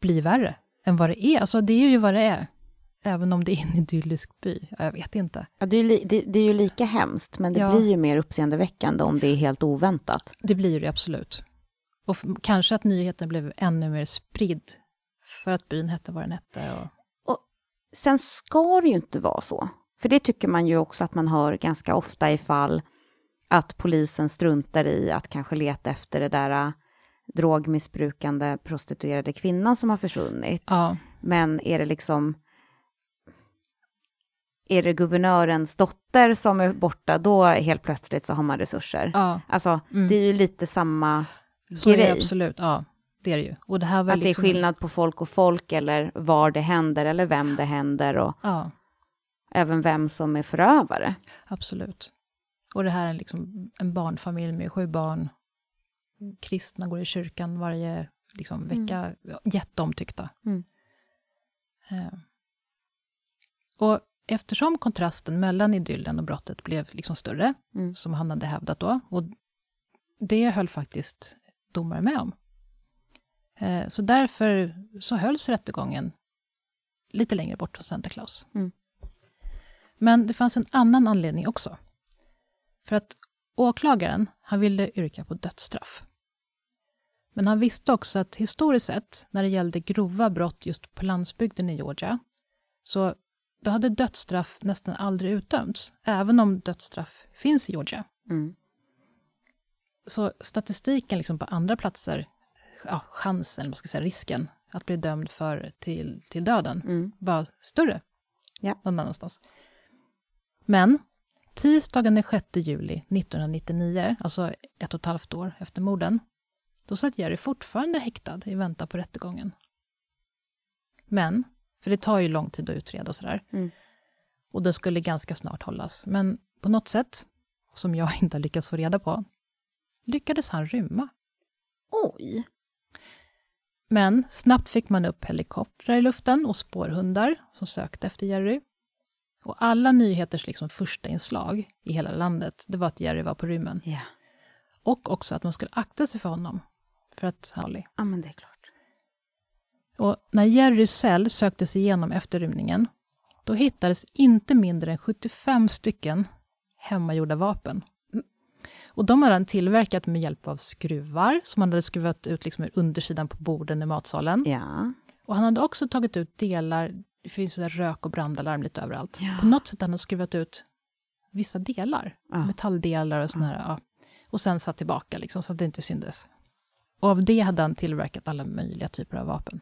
bli värre än vad det är? Alltså, det är ju vad det är. Även om det är en idyllisk by. Ja, Jag vet inte. Ja, det, är li- det, det är ju lika hemskt, men det Ja. blir ju mer uppseendeväckande om det är helt oväntat. Det blir det absolut. Och kanske att nyheten blev ännu mer spridd. För att byn hette vad den hette. Och, Sen ska det ju inte vara så. För det tycker man ju också att man hör ganska ofta i fall att polisen struntar i att kanske leta efter det där äh, drogmissbrukande prostituerade kvinnan som har försvunnit. ja, Men är det liksom... Är det guvernörens dotter som är borta, då helt plötsligt så har man resurser. ja, Alltså, Mm. det är ju lite samma så grej. absolut. Ja, det är det ju. Och det här var Att liksom, det är skillnad på folk och folk, eller var det händer, eller vem det händer, och Ja, även vem som är förövare. absolut. Och det här är liksom en barnfamilj med sju barn. Kristna går i kyrkan varje liksom, vecka. Mm. Jätteomtyckta. Mm. Eh. Och eftersom kontrasten mellan idyllen och brottet blev liksom större, Mm. som han hade hävdat då, och det höll faktiskt domare med om. Eh, Så därför så hölls rättegången lite längre bort från Santa Claus. Mm. Men det fanns en annan anledning också. För att åklagaren, han ville yrka på dödsstraff. Men han visste också att historiskt sett, när det gällde grova brott just på landsbygden i Georgia, så då hade dödsstraff nästan aldrig utdömts, även om dödsstraff finns i Georgia. Mm. Så statistiken liksom på andra platser, ja, chansen, eller vad ska jag säga, risken att bli dömd för till, till döden Mm. var större Ja. någon annanstans. Men tisdagen den 6 juli 1999, alltså ett och ett halvt år efter morden, då satt Jerry fortfarande häktad i väntan på rättegången. Men, för det tar ju lång tid att utreda och sådär, Mm. och den skulle ganska snart hållas, men på något sätt, som jag inte har lyckats få reda på, lyckades han rymma. Oj! Men snabbt fick man upp helikoptrar i luften och spårhundar som sökte efter Jerry. Och alla nyheters liksom första inslag i hela landet, det var att Jerry var på rymmen. Ja. Och också att man skulle akta sig för honom. För att Holly. ja, men det är klart. Och när Jerrys cell söktes igenom efter rymningen, då hittades inte mindre än 75 stycken hemmagjorda vapen. Och de hade han tillverkat med hjälp av skruvar, som han hade skruvat ut liksom ur undersidan på borden i matsalen. Ja. Och han hade också tagit ut delar, det finns ju där rök och brandalarm lite överallt. Ja. På något sätt hade han skruvat ut vissa delar, Ja. metalldelar och sådana. Ja. Och sen satt tillbaka liksom, så att det inte syntes. Och av det hade han tillverkat alla möjliga typer av vapen.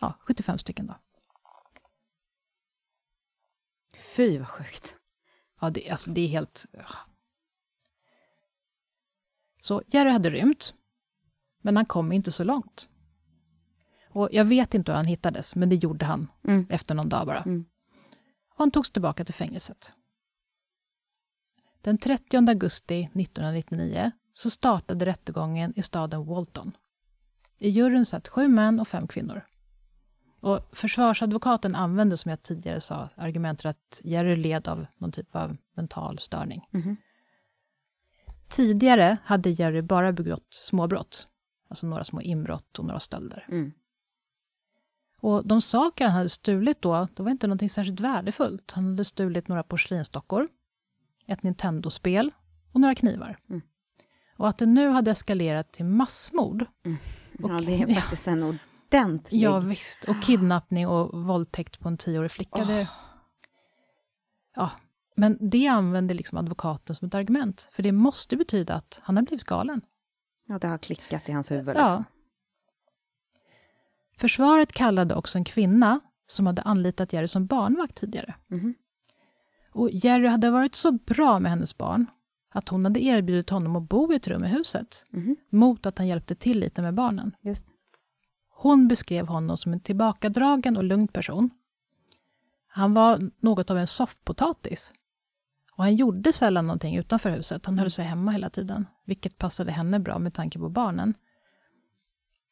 Ja, 75 stycken då. Fy vad sjukt. Ja, det, alltså, det är helt... Så Jerry hade rymt, men han kom inte så långt. Och jag vet inte hur han hittades, men det gjorde han Mm. efter någon dag bara. Mm. Och han togs tillbaka till fängelset. Den 30 augusti 1999 så startade rättegången i staden Walton. I juryn satt sju män och fem kvinnor. Och försvarsadvokaten använde, som jag tidigare sa, argumentet att Jerry led av någon typ av mental störning. Mhm. Tidigare hade Jerry bara begått småbrott. Alltså några små inbrott och några stölder. Mm. Och de saker han hade stulit då, det var inte någonting särskilt värdefullt. Han hade stulit några porslinsdockor, ett Nintendo-spel och några knivar. Mm. Och att det nu hade eskalerat till massmord. Ja, det är faktiskt en ordentlig... Ja, visst. Och kidnappning och våldtäkt på en tioårig flicka. Det, ja, men det använde liksom advokaten som ett argument. För det måste betyda att han har blivit galen. Ja, det har klickat i hans huvud. Ja. Liksom. Försvaret kallade också en kvinna som hade anlitat Jerry som barnvakt tidigare. Mhm. Och Jerry hade varit så bra med hennes barn att hon hade erbjudit honom att bo i ett rum i huset Mhm. mot att han hjälpte till lite med barnen. Just. Hon beskrev honom som en tillbakadragen och lugn person. Han var något av en soffpotatis. Och han gjorde sällan någonting utanför huset. Han höll sig hemma hela tiden, vilket passade henne bra med tanke på barnen.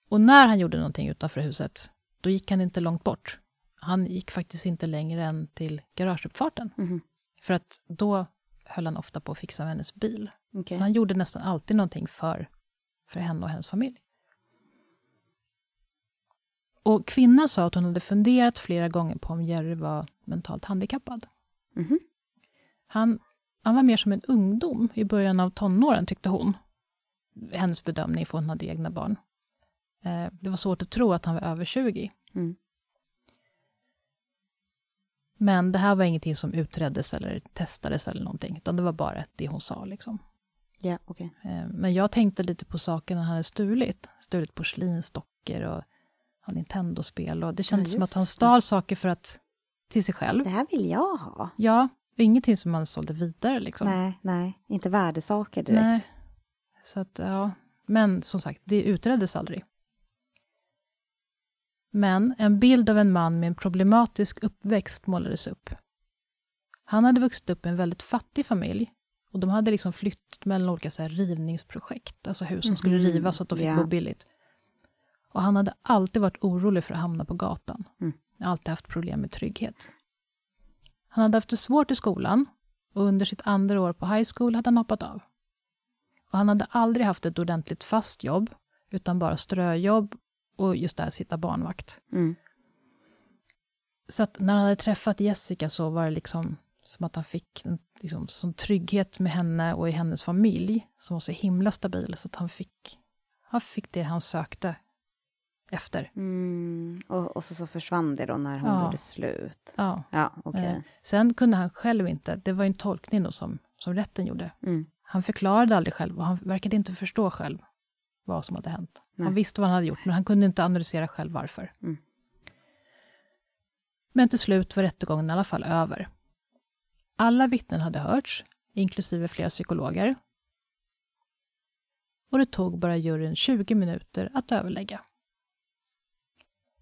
Och när han gjorde någonting utanför huset, då gick han inte långt bort. Han gick faktiskt inte längre än till garageuppfarten. Mhm. För att då höll han ofta på att fixa med hennes bil. Okej. Så han gjorde nästan alltid någonting för, för henne och hennes familj. Och kvinnan sa att hon hade funderat flera gånger på om Jerry var mentalt handikappad. Mhm. Han, han var mer som en ungdom i början av tonåren, tyckte hon. Hennes bedömning, för hon hade egna barn. Eh, det var svårt att tro att han var över 20. Mm. Men det här var ingenting som utreddes eller testades eller någonting, utan det var bara det hon sa. Liksom. Ja, okej. Eh, Men jag tänkte lite på sakerna han hade stulit. Stulit porslinsdockor och ja, Nintendo-spel. Och det kändes som just att han det. stal saker för att, till sig själv. Det här vill jag ha. Ja, ingenting som man sålde vidare. Liksom. Nej, nej, inte värdesaker direkt. Nej. Så att, ja. Men som sagt, det utreddes aldrig. Men en bild av en man med en problematisk uppväxt målades upp. Han hade vuxit upp i en väldigt fattig familj och de hade liksom flyttat mellan olika så här rivningsprojekt, alltså hus som skulle Mhm, rivas så att de fick ja. bo billigt. Och han hade alltid varit orolig för att hamna på gatan. Mm. Alltid haft problem med trygghet. Han hade haft det svårt i skolan och under sitt andra år på high school hade han hoppat av. Och han hade aldrig haft ett ordentligt fast jobb, utan bara ströjobb och just där sitta barnvakt. Mm. Så att när han hade träffat Jessica så var det liksom som att han fick en liksom, sån trygghet med henne och i hennes familj, som var så himla stabil, så att han fick, han fick det han sökte efter. Mm. Och, och så, så försvann det då när hon Ja. gjorde slut. Ja. Ja, okej. Eh, Sen kunde han själv inte, det var ju en tolkning då som, som rätten gjorde. Mm. Han förklarade aldrig själv och han verkade inte förstå själv vad som hade hänt. Nej. Han visste vad han hade gjort, men han kunde inte analysera själv varför. Mm. Men till slut var rättegången i alla fall över. Alla vittnen hade hörts, inklusive flera psykologer. Och det tog bara juryn 20 minuter att överlägga.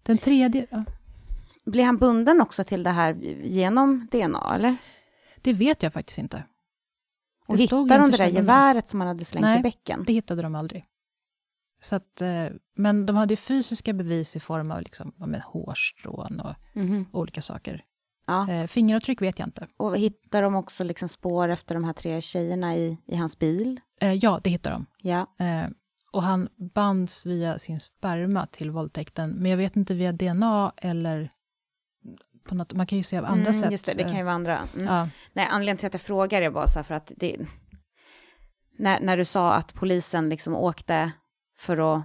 Den tredje... Ja, Blir han bunden också till det här genom DNA, eller? det vet jag faktiskt inte. Och Det hittar de det där geväret som han hade slängt Nej, i bäcken? Det hittade de aldrig. Så att, eh, men de hade fysiska bevis i form av liksom, men hårstrån och Mhm. olika saker. Ja. Eh, fingeravtryck vet jag inte. Och hittar de också liksom spår efter de här tre tjejerna i, i hans bil? Eh, ja, det hittar de. Ja. Och han bands via sin sperma till våldtäkten, men jag vet inte via DNA eller på något, man kan ju se av andra mm, sätt. Just det, det kan ju vara andra. Mm. ja, Nej, anledningen till att jag frågar är bara så här för att det... När, när du sa att polisen liksom åkte för att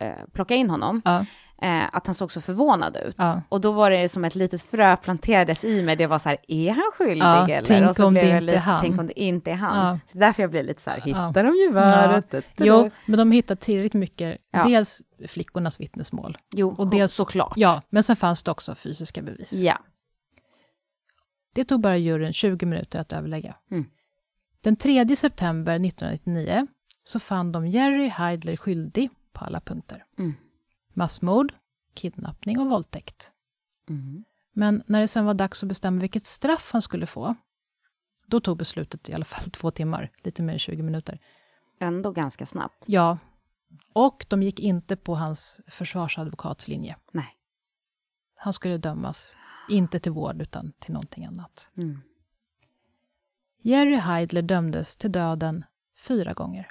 eh, plocka in honom, ja, eh, att han såg så förvånad ut. ja. Och då var det som ett litet frö planterades i mig. Det var så här, är han skyldig Ja, eller? tänk och så om blev det jag lite, han. Tänk om det inte är han. Ja. Så därför jag blev lite så här, Ja. hittar de geväret? Jo, men de hittade tillräckligt mycket, Ja. dels flickornas vittnesmål, jo och dels- såklart. ja, men sen fanns det också fysiska bevis. Ja. Det tog bara juryn 20 minuter att överlägga. Mm. Den 3 september 1999 så fann de Jerry Heidler skyldig på alla punkter. Mm. Massmord, kidnappning och våldtäkt. Mm. Men när det sen var dags att bestämma vilket straff han skulle få, då tog beslutet i alla fall två timmar, lite mer än 20 minuter. Ändå ganska snabbt. Ja, och de gick inte på hans försvarsadvokatslinje. Nej. Han skulle dömas, inte till vård, utan till någonting annat. Mm. Jerry Heidler dömdes till döden fyra gånger.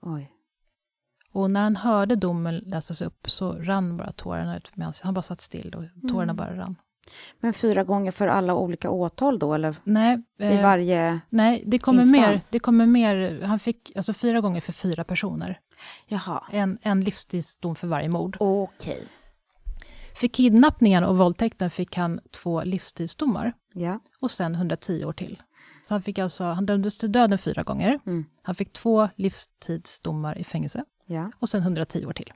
Oj. Och när han hörde domen läsas upp så rann bara tårarna ut. Han bara satt still och tårarna mm. bara rann. Men fyra gånger för alla olika åtal då, eller? Nej. I eh, varje Nej, det kommer, mer, det kommer mer. Han fick alltså fyra gånger för fyra personer. Jaha. En, en livstidsdom för varje mord. Okej. Okay. För kidnappningen och våldtäkten fick han två livstidsdomar. Ja. Och sen 110 år till. Så han, fick alltså, han dömdes till döden fyra gånger. Mm. Han fick två livstidsdomar i fängelse. Ja. Och sen 110 år till.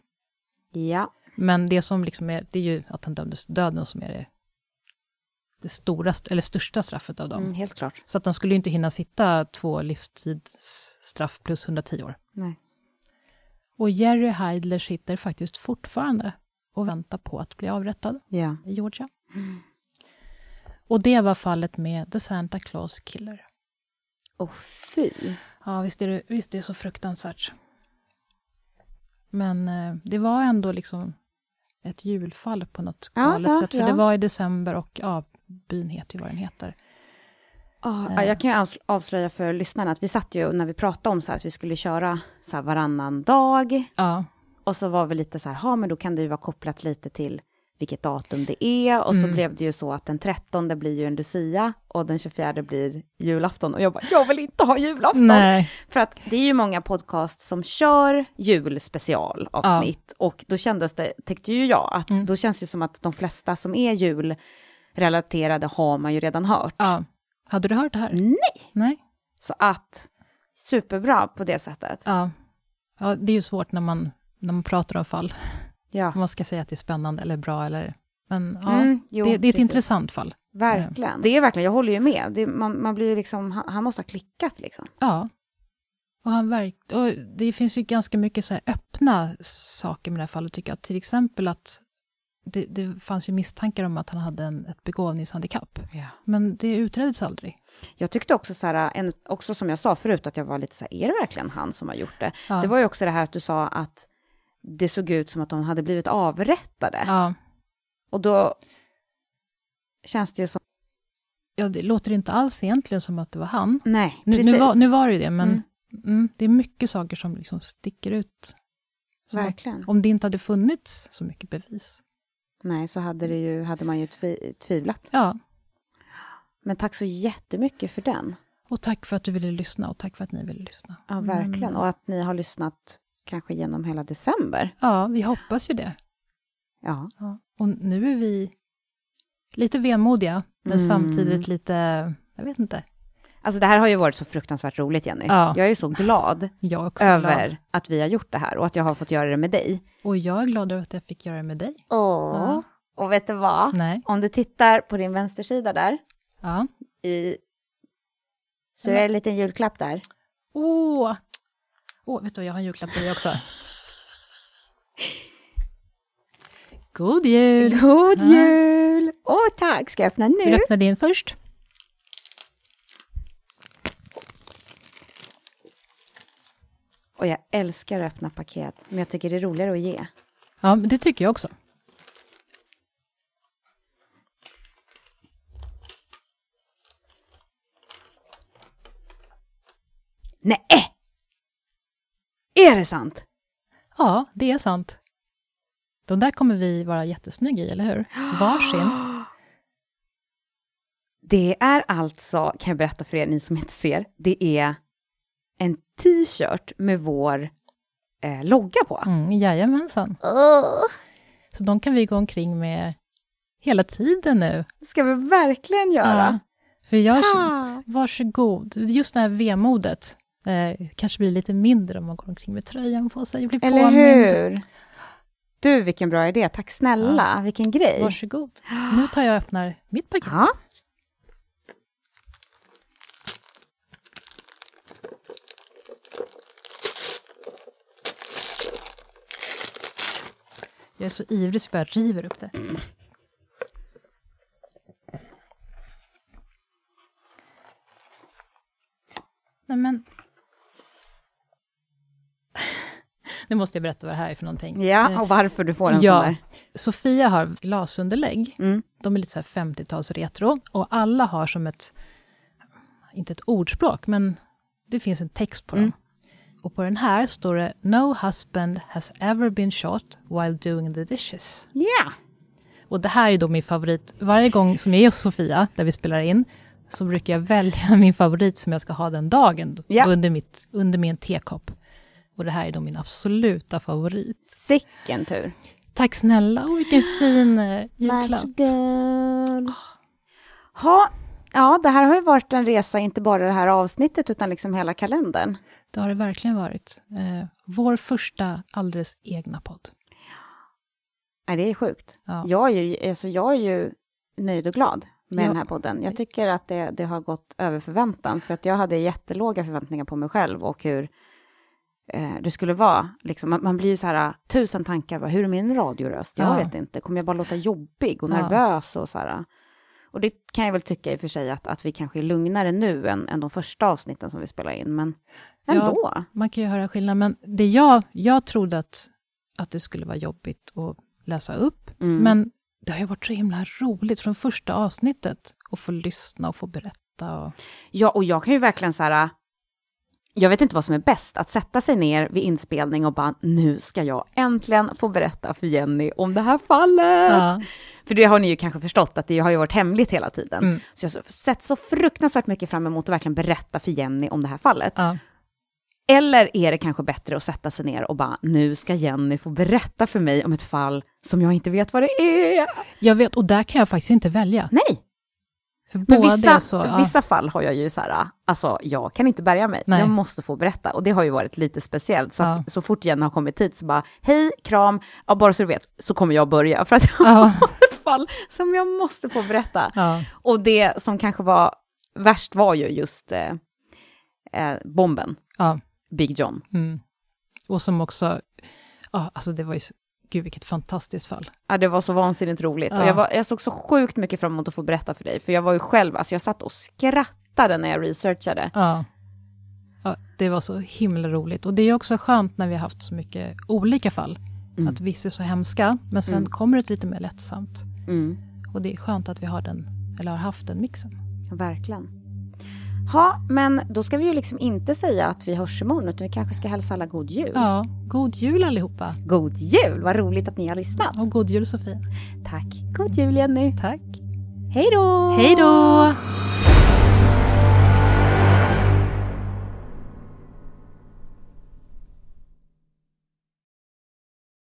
Ja. Men det som liksom är, det är ju att han dömdes till döden som är det, det storaste, eller största straffet av dem. Mm, helt klart. Så att han skulle ju inte hinna sitta två livstidsstraff plus 110 år. Nej. Och Jerry Heidler sitter faktiskt fortfarande och väntar på att bli avrättad ja. i Georgia. Mm. Och det var fallet med The Santa Claus Killer. Åh oh, fy! Ja, visst är, det, visst är det så fruktansvärt. Men eh, det var ändå liksom ett julfall på något galet ja, sätt. För ja. det var i december och ja, byn heter ju vad den heter. Oh. Jag kan ju avslöja för lyssnarna att vi satt ju när vi pratade om så här, att vi skulle köra så varannan dag. Ja. Och så var vi lite så här, ja men då kan det ju vara kopplat lite till vilket datum det är. Och mm. så blev det ju så att den 13 blir ju en Lucia och den 24 blir julafton. Och jag bara, jag vill inte ha julafton! Nej. För att det är ju många podcast som kör julspecialavsnitt. Ja. Och då kändes det, tyckte ju jag, att mm. då känns det som att de flesta som är julrelaterade har man ju redan hört. Ja. Hade du hört det här? Nej! Nej. Så att, superbra på det sättet. Ja. ja, det är ju svårt när man, när man pratar om fall. Ja. Om man ska säga att det är spännande eller bra eller... Men ja, mm, jo, det, det, är ett precis. intressant fall. Verkligen. Det är verkligen, jag håller ju med. Det, man, man blir liksom, han, han, måste ha klickat liksom. Ja. Och, han verk, och det finns ju ganska mycket så öppna saker med det här fallet, tycker jag. Till exempel att det, det fanns ju misstankar om att han hade en, ett begåvningshandikapp. Ja. Men det utreddes aldrig. Jag tyckte också så här, en, också som jag sa förut, att jag var lite så här, är det verkligen han som har gjort det? Ja. Det var ju också det här att du sa att det såg ut som att de hade blivit avrättade. Ja. Och då känns det ju som... Ja, det låter inte alls egentligen som att det var han. Nej, nu, precis. Nu var, nu var det ju det, men mm. Mm, det är mycket saker som liksom sticker ut. Så Verkligen. Om det inte hade funnits så mycket bevis. Nej, så hade, det ju, hade man ju tvi, tvivlat. Ja. Men tack så jättemycket för den. Och tack för att du ville lyssna och tack för att ni ville lyssna. Ja, verkligen. Mm. Och att ni har lyssnat kanske genom hela december. Ja, vi hoppas ju det. Ja. ja. Och nu är vi lite vemodiga, men mm. samtidigt lite, jag vet inte. Alltså det här har ju varit så fruktansvärt roligt, Jenny. Ja. Jag är så glad över glad. att vi har gjort det här och att jag har fått göra det med dig. Och jag är glad över att jag fick göra det med dig. Åh, ja. och vet du vad? Nej. Om du tittar på din vänstersida där, ja. i, så är det en liten julklapp där. Åh, Åh, oh, vet du jag har en julklapp till dig också. God jul! God jul! Åh, oh, tack! Ska jag öppna nu? Vill du öppna din först? Och jag älskar att öppna paket, men jag tycker det är roligare att ge. Ja, men det tycker jag också. Nej! Är det sant? Ja, det är sant. De där kommer vi vara jättesnygga i, eller hur? Varsin. Det är alltså, kan jag berätta för er, ni som inte ser, det är en t-shirt med vår eh, logga på. Mm, jajamensan. Uh. Så de kan vi gå omkring med hela tiden nu. Det ska vi verkligen göra. Ja, för jag, Tack. varsågod. Just det här vemodet, Eh, kanske blir lite mindre om man går omkring med tröjan på sig. Blir Eller påmind. hur? Du, vilken bra idé. Tack snälla. Ja. Vilken grej. Varsågod. Nu tar jag och öppnar mitt paket. Ja. Jag är så ivrig så jag river upp det. Nej men, Nu måste jag berätta vad det här är för någonting. Ja, eh, och varför du får en ja, sån där. Sofia har glasunderlägg. Mm. De är lite så 50-tals retro. Och alla har som ett, inte ett ordspråk, men det finns en text på dem. Mm. Och på den här står det No husband has ever been shot while doing the dishes. Ja. Yeah. Och det här är då min favorit. Varje gång som jag är hos Sofia, där vi spelar in, så brukar jag välja min favorit som jag ska ha den dagen, Ja. under, mitt, under min tekopp. Och det här är då min absoluta favorit. Sicken tur. Tack snälla, och vilken fin eh, julklapp. Varsågod. Ha, ja, det här har ju varit en resa, inte bara det här avsnittet, utan liksom hela kalendern. Det har det verkligen varit. Eh, vår första alldeles egna podd. Nej, det är sjukt. Ja. Jag, är ju, alltså, jag är ju nöjd och glad med Ja. den här podden. Jag tycker att det, det har gått över förväntan, för att jag hade jättelåga förväntningar på mig själv och hur eh, det skulle vara. Liksom, man, man blir ju så här, tusen tankar, bara, hur är min radioröst? Jag Ja. vet inte, kommer jag bara låta jobbig och Ja. nervös och så här. Och det kan jag väl tycka i och för sig att, att vi kanske är lugnare nu än, än de första avsnitten som vi spelar in, men ändå. Man kan ju höra skillnad, men det jag, jag trodde att, att det skulle vara jobbigt att läsa upp, Mm. men det har ju varit så himla roligt från första avsnittet att få lyssna och få berätta. Och, Ja, och jag kan ju verkligen så här... Jag vet inte vad som är bäst, att sätta sig ner vid inspelning och bara, nu ska jag äntligen få berätta för Jenny om det här fallet. Ja. För det har ni ju kanske förstått, att det har ju varit hemligt hela tiden. Mm. Så jag har sett så fruktansvärt mycket fram emot att verkligen berätta för Jenny om det här fallet. Ja. Eller är det kanske bättre att sätta sig ner och bara, nu ska Jenny få berätta för mig om ett fall som jag inte vet vad det är. Jag vet, och där kan jag faktiskt inte välja. Nej, Men vissa, så, ja. vissa fall har jag ju så här, alltså jag kan inte bärga mig, Nej. jag måste få berätta. Och det har ju varit lite speciellt, så att Ja. så fort Jenny har kommit hit så bara, hej, kram, ja, bara så du vet, så kommer jag börja, för att jag Ja. har ett fall som jag måste få berätta. Och det som kanske var värst var ju just eh, eh, bomben. Big John. Mm. Och som också, ja, alltså det var ju, gud vilket fantastiskt fall. Ja, det var så vansinnigt roligt. Och Ja. jag, var, jag såg så sjukt mycket fram emot att få berätta för dig, för jag var ju själv, alltså jag satt och skrattade när jag researchade. Ja. ja. Det var så himla roligt. Och det är också skönt när vi har haft så mycket olika fall. Mm. Att vissa är så hemska, men sen Mm. kommer det lite mer lättsamt. Mm. Och det är skönt att vi har den, eller har haft den mixen. Verkligen. Ja, men då ska vi ju liksom inte säga att vi hörs imorgon, utan vi kanske ska hälsa alla god jul. Ja, god jul allihopa. God jul! Vad roligt att ni har lyssnat. Och god jul Sofia. Tack. God jul Jenny. Tack. Hej då! Hej då!